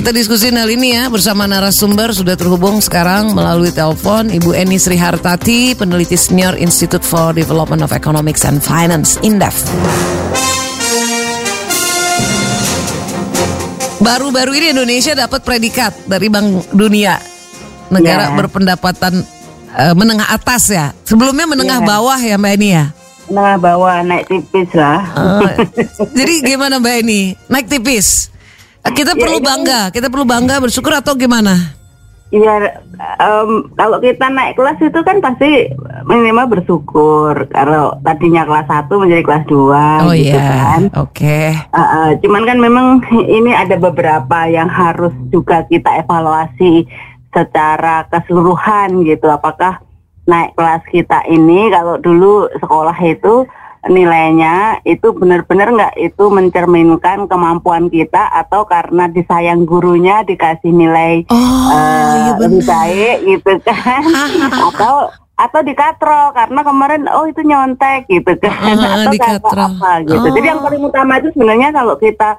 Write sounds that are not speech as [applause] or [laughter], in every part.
Kita diskusi hal ini ya bersama narasumber sudah terhubung sekarang melalui telepon Ibu Eni Sri Hartati, peneliti senior Institute for Development of Economics and Finance, INDEF. Baru-baru ini Indonesia dapat predikat dari Bank Dunia, negara Ya. berpendapatan eh, menengah atas ya. Sebelumnya menengah Ya. bawah ya Mbak Eni ya. Nah, bawah naik tipis lah. Eh, [laughs] jadi gimana Mbak Eni? Naik tipis. Eh, Kita Ya, perlu ini- bangga, kita perlu bangga bersyukur atau gimana? Iya, em, kalau kita naik kelas itu kan pasti minimal bersyukur. Kalau tadinya kelas 1 menjadi kelas 2 Oh gitu iya, kan. oke. Uh, uh, cuman kan memang ini ada beberapa yang harus juga kita evaluasi secara keseluruhan gitu. Apakah naik kelas kita ini kalau dulu sekolah itu nilainya itu benar-benar nggak itu mencerminkan kemampuan kita atau karena disayang gurunya dikasih nilai Oh, uh, iya lebih baik gitu kan [laughs] atau atau dikatro karena kemarin oh itu nyontek gitu kan Ah, atau dikatro. apa gitu Oh. jadi yang paling utama itu sebenarnya kalau kita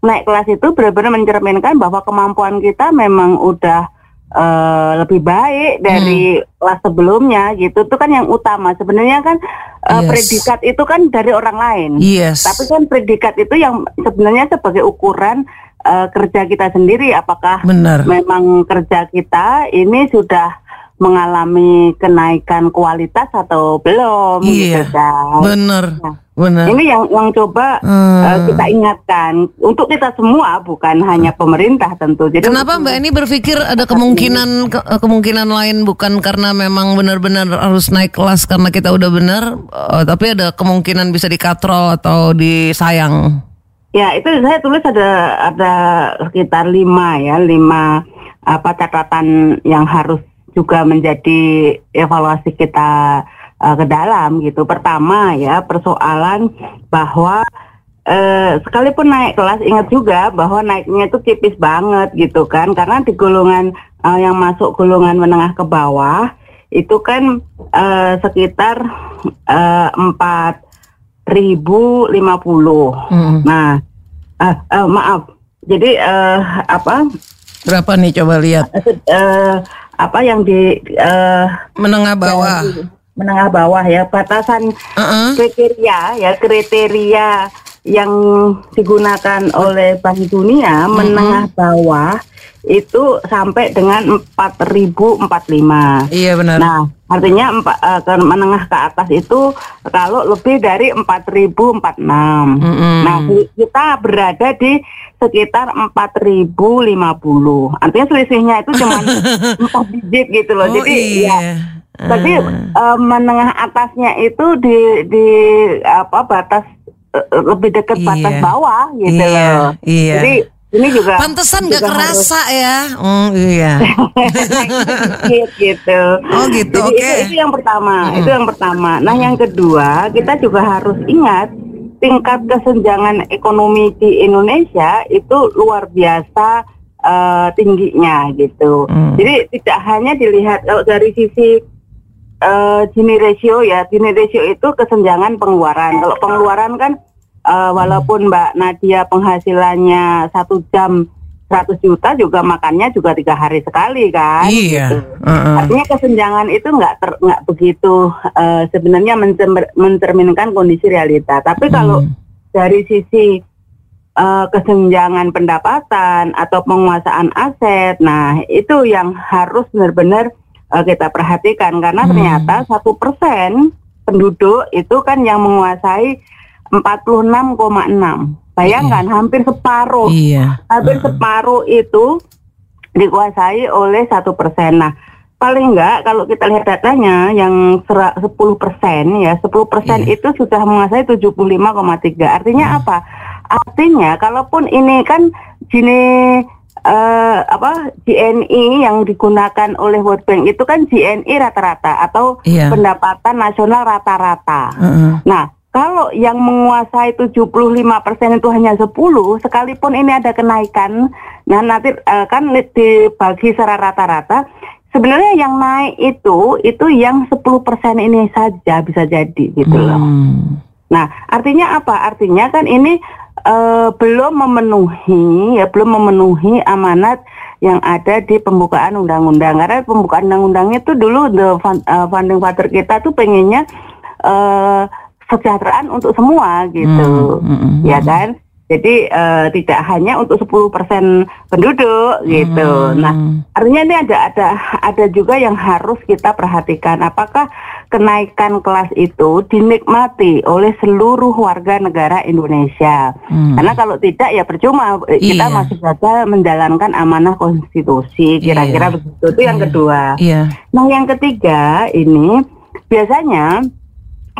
naik kelas itu benar-benar mencerminkan bahwa kemampuan kita memang udah eh, lebih baik dari Hmm. kelas sebelumnya gitu itu kan yang utama sebenarnya kan eh, Yes. predikat itu kan dari orang lain Yes. tapi kan predikat itu yang sebenarnya sebagai ukuran eh, kerja kita sendiri apakah Benar. memang kerja kita ini sudah mengalami kenaikan kualitas atau belum Iya. gitu kan. Benar. Nah, Benar. Ini yang yang coba Hmm. eh, kita ingatkan untuk kita semua bukan hanya pemerintah tentu. Jadi Kenapa Mbak Eni berpikir ada kemungkinan ke- eh, kemungkinan lain bukan karena memang benar-benar harus naik kelas karena kita udah benar, eh, tapi ada kemungkinan bisa dikatrol atau disayang. Ya itu saya tulis ada ada sekitar lima ya lima apa catatan yang harus juga menjadi evaluasi kita eh, ke dalam gitu. Pertama ya persoalan bahwa eh, sekalipun naik kelas ingat juga bahwa naiknya itu tipis banget gitu kan karena di golongan eh, yang masuk golongan menengah ke bawah itu kan eh, sekitar empat ribu lima puluh. Nah, eh, eh, maaf. Jadi eh, apa Berapa nih coba lihat eh, apa yang di eh, menengah bawah. menengah bawah ya batasan Heeh. kriteria ya kriteria yang digunakan oleh Bank Dunia menengah bawah itu sampai dengan 4045. Iya benar. Nah, artinya empat, eh, ke menengah ke atas itu kalau lebih dari 4046. Mm-mm. Nah, ki- kita berada di sekitar 4050. Artinya selisihnya itu cuma [laughs] 4 digit gitu loh. oh Jadi iya. ya tapi eh, menengah atasnya itu di di apa batas lebih dekat batas Iya. bawah gitu Iya, loh. iya. Jadi ini juga Pantesan nggak juga harus- kerasa ya. Oh iya. [laughs] gitu. Oh, gitu, Jadi oke. Itu, itu yang pertama, itu yang pertama. Nah yang kedua kita juga harus ingat tingkat kesenjangan ekonomi di Indonesia itu luar biasa eh, tingginya gitu. Hmm. Jadi tidak hanya dilihat kalau dari sisi eh, Gini ratio ya, Gini ratio itu kesenjangan pengeluaran. Kalau pengeluaran kan eh, walaupun Mbak Nadia penghasilannya satu jam 100 juta juga makannya juga tiga hari sekali kan. Iya. gitu. Heeh. Artinya kesenjangan itu nggak nggak begitu eh, sebenarnya mencer- mencerminkan kondisi realita. Tapi kalau Hmm. dari sisi eh, kesenjangan pendapatan atau penguasaan aset, nah itu yang harus benar-benar eh, kita perhatikan karena Hmm. ternyata satu persen penduduk itu kan yang menguasai 46,6. Bayangkan hampir separuh Iya. hampir separuh itu dikuasai oleh satu persen. Nah, paling enggak kalau kita lihat datanya yang sera- 10 persen ya 10 persen Iya. itu sudah menguasai 75,3. Artinya apa? Artinya kalaupun ini kan gini eh, apa GNI yang digunakan oleh World Bank itu kan GNI rata-rata atau Iya. pendapatan nasional rata-rata. Heeh. Nah, kalau yang menguasai 75% itu hanya 10, sekalipun ini ada kenaikan, nah nanti eh, kan dibagi secara rata-rata, sebenarnya yang naik itu itu yang 10% ini saja bisa jadi gitu loh. Hmm. Nah, artinya apa? Artinya kan ini eh, belum memenuhi ya belum memenuhi amanat yang ada di pembukaan undang-undang. Karena pembukaan undang-undang itu dulu the fund- eh, father kita tuh pengennya eh kesejahteraan untuk semua gitu. Hmm, hmm, hmm, ya kan? Jadi eh, tidak hanya untuk 10% penduduk gitu. Hmm. nah artinya ini ada ada ada juga yang harus kita perhatikan. Apakah kenaikan kelas itu dinikmati oleh seluruh warga negara Indonesia Hmm. karena kalau tidak ya percuma Eh, kita Iya. masih saja menjalankan amanah konstitusi kira-kira Iya. begitu itu yang Iya. kedua Iya. nah yang ketiga ini biasanya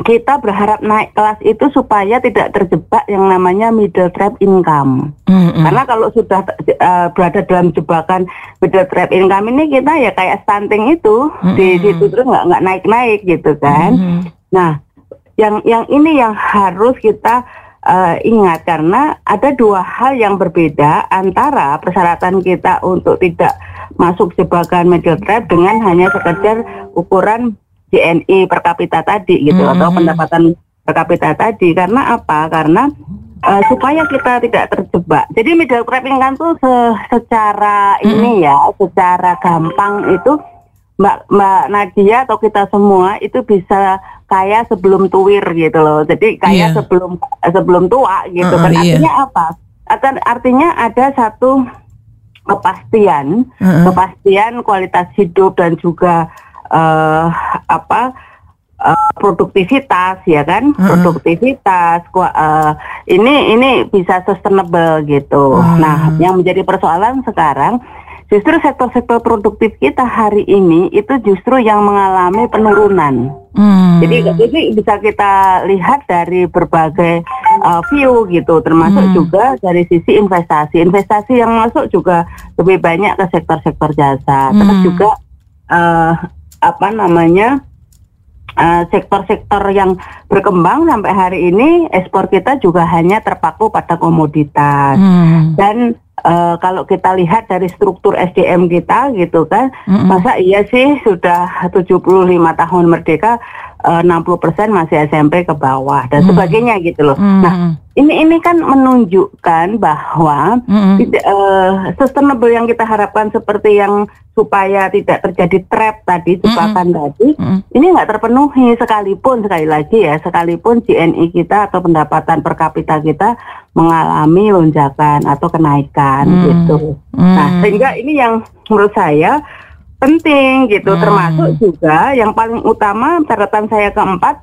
kita berharap naik kelas itu supaya tidak terjebak yang namanya middle trap income. Hmm, hmm. Karena kalau sudah eh, berada dalam jebakan middle trap income ini kita ya kayak stunting itu di Mm-mm. situ terus nggak nggak naik naik gitu kan. Hmm. Nah, yang yang ini yang harus kita eh, ingat karena ada dua hal yang berbeda antara persyaratan kita untuk tidak masuk jebakan middle trap dengan hanya sekedar ukuran GNI per kapita tadi gitu Mhm. atau pendapatan per kapita tadi karena apa? Karena eh, supaya kita tidak terjebak. Jadi middle trap income tuh se- secara ini ya, secara gampang itu Mbak Mbak Nadia atau kita semua itu bisa kaya sebelum tuwir gitu loh. Jadi kaya Iya. sebelum sebelum tua gitu Uh-uh, kan. iya. Artinya apa? Arti- Artinya ada satu kepastian, Uh-uh. kepastian kualitas hidup dan juga eh apa eh, produktivitas ya kan? Uh-uh. Produktivitas eh, ini ini bisa sustainable gitu. Uh. Nah, yang menjadi persoalan sekarang justru sektor-sektor produktif kita hari ini itu justru yang mengalami penurunan. Hmm. Jadi jadi bisa kita lihat dari berbagai uh, view gitu, termasuk Hmm. juga dari sisi investasi. Investasi yang masuk juga lebih banyak ke sektor-sektor jasa. Terus Hmm. juga uh, apa namanya uh, sektor-sektor yang berkembang sampai hari ini ekspor kita juga hanya terpaku pada komoditas. Hmm. Dan eh, kalau kita lihat dari struktur SDM kita gitu kan, Mm-mm. masa iya sih sudah 75 tahun merdeka eh, 60% masih SMP ke bawah dan Mm. sebagainya gitu loh. Hmm. Nah, ini ini kan menunjukkan bahwa Hmm. tidak eh, sustainable yang kita harapkan seperti yang supaya tidak terjadi trap tadi jebakan tadi Hmm. ini nggak terpenuhi sekalipun sekali lagi ya sekalipun GNI kita atau pendapatan per kapita kita mengalami lonjakan atau kenaikan Hmm. gitu. Hmm. Nah sehingga ini yang menurut saya penting gitu Hmm. termasuk juga yang paling utama catatan saya keempat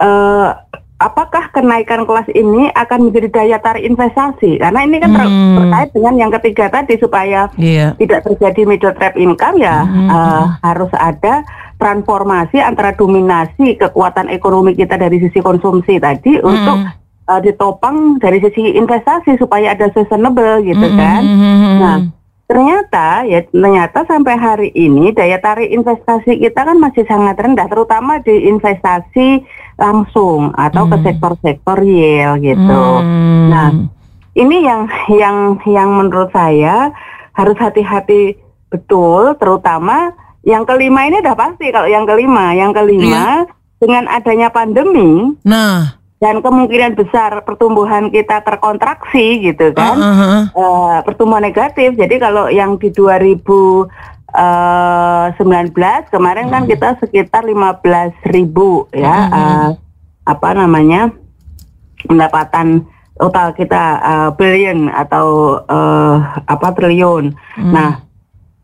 eh, apakah kenaikan kelas ini akan menjadi daya tarik investasi karena ini kan Hmm. terkait dengan yang ketiga tadi supaya Iya. tidak terjadi middle trap income ya Hmm. eh, harus ada transformasi antara dominasi kekuatan ekonomi kita dari sisi konsumsi tadi untuk eh, ditopang dari sisi investasi supaya ada sustainable gitu Hmm. kan. Hmm. Nah, ternyata ya ternyata sampai hari ini daya tarik investasi kita kan masih sangat rendah terutama di investasi langsung atau ke Hmm. sektor-sektor yield gitu. Hmm. Nah, ini yang yang yang menurut saya harus hati-hati betul terutama yang kelima ini udah pasti kalau yang kelima yang kelima dengan adanya pandemi Nah, dan kemungkinan besar pertumbuhan kita terkontraksi gitu kan uh, uh, uh. pertumbuhan negatif jadi kalau yang di 2019 kemarin kan kita sekitar 15 ribu ya Mhm. eh, apa namanya pendapatan total kita eh, billion atau eh, apa triliun. Hmm. Nah,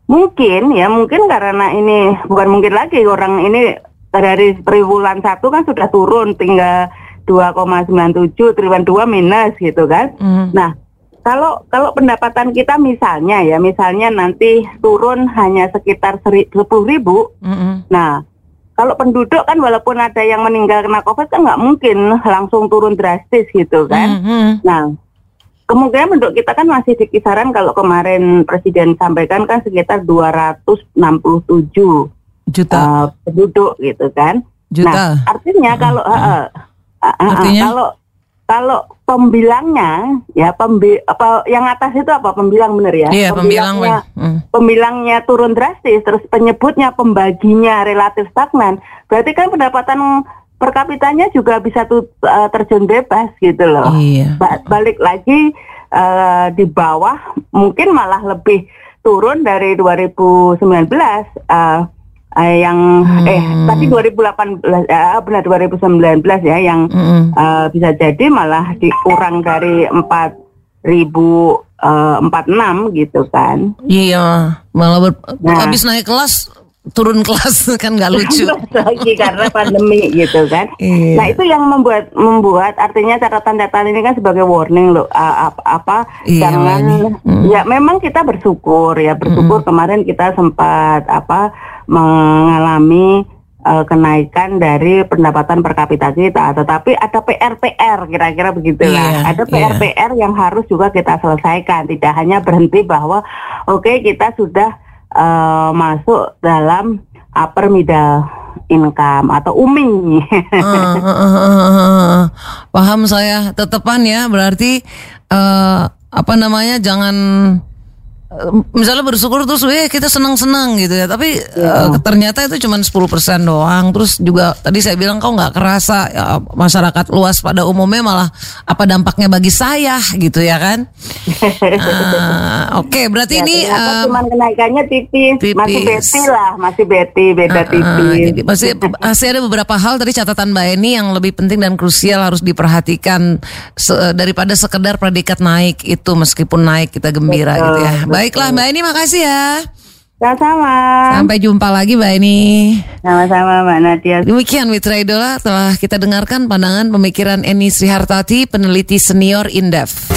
mungkin ya mungkin karena ini bukan mungkin lagi orang ini dari triwulan satu kan sudah turun tinggal 2,97 triwulan 2 minus gitu kan. Hmm. Nah, kalau kalau pendapatan kita misalnya ya misalnya nanti turun hanya sekitar seri- 10 ribu. Hmm. Nah, kalau penduduk kan walaupun ada yang meninggal kena COVID kan nggak mungkin langsung turun drastis gitu kan. Hmm. Nah, kemungkinan penduduk kita kan masih di kisaran kalau kemarin Presiden sampaikan kan sekitar 267 Juta. uh, penduduk gitu kan. Juta. Nah, artinya kalau uh, Artinya? kalau kalau pembilangnya ya pembi apa yang atas itu apa pembilang bener ya? Iya, pembilang, Pembilangnya- Wen. Hmm. pembilangnya turun drastis terus penyebutnya pembaginya relatif stagnan berarti kan pendapatan per kapitanya juga bisa tuh uh, terjun bebas gitu loh. Iya. Ba- balik lagi uh, di bawah mungkin malah lebih turun dari 2019 uh, uh, yang eh tadi 2018 uh, benar 2019 ya yang Mm-mm. uh, bisa jadi malah dikurang dari 4046 gitu kan. Iya, malah ber- Nah. habis naik kelas turun kelas [laughs] kan nggak lucu. lagi karena pandemi gitu kan. Iya. Nah itu yang membuat membuat artinya catatan-catatan ini kan sebagai warning loh a- apa Iya, jangan Wani. ya memang kita bersyukur ya bersyukur kemarin kita sempat apa mengalami eh, kenaikan dari pendapatan per kapita kita tetapi ada PR-PR kira-kira begitulah Iya, ada PR-PR yang harus juga kita selesaikan tidak hanya berhenti bahwa oke kita sudah eh, masuk dalam upper middle income atau UMI. Eh, eh, eh, eh, eh. Paham saya. Tetepan ya, berarti eh, apa namanya? Jangan misalnya bersyukur terus eh kita senang-senang gitu ya. Tapi eh, ternyata itu cuma 10% doang. Terus juga tadi saya bilang kau nggak kerasa ya, masyarakat luas pada umumnya malah apa dampaknya bagi saya gitu ya kan? [laughs] Ah, Oke, berarti Ya, ini ternyata eh, cuman kenaikannya tipis, masih tipis. beti lah, masih beti, beda Ah, tipis. jadi masih masih ada beberapa hal tadi catatan Mbak Eni yang lebih penting dan krusial harus diperhatikan se- daripada sekedar predikat naik itu meskipun naik kita gembira Betul, gitu ya. Baiklah Mbak Eni makasih ya. Sama-sama. Sampai jumpa lagi Mbak Eni. Sama-sama Mbak Nadia. Demikian Mitra Idola telah kita dengarkan pandangan pemikiran Eni Srihartati peneliti senior Indef.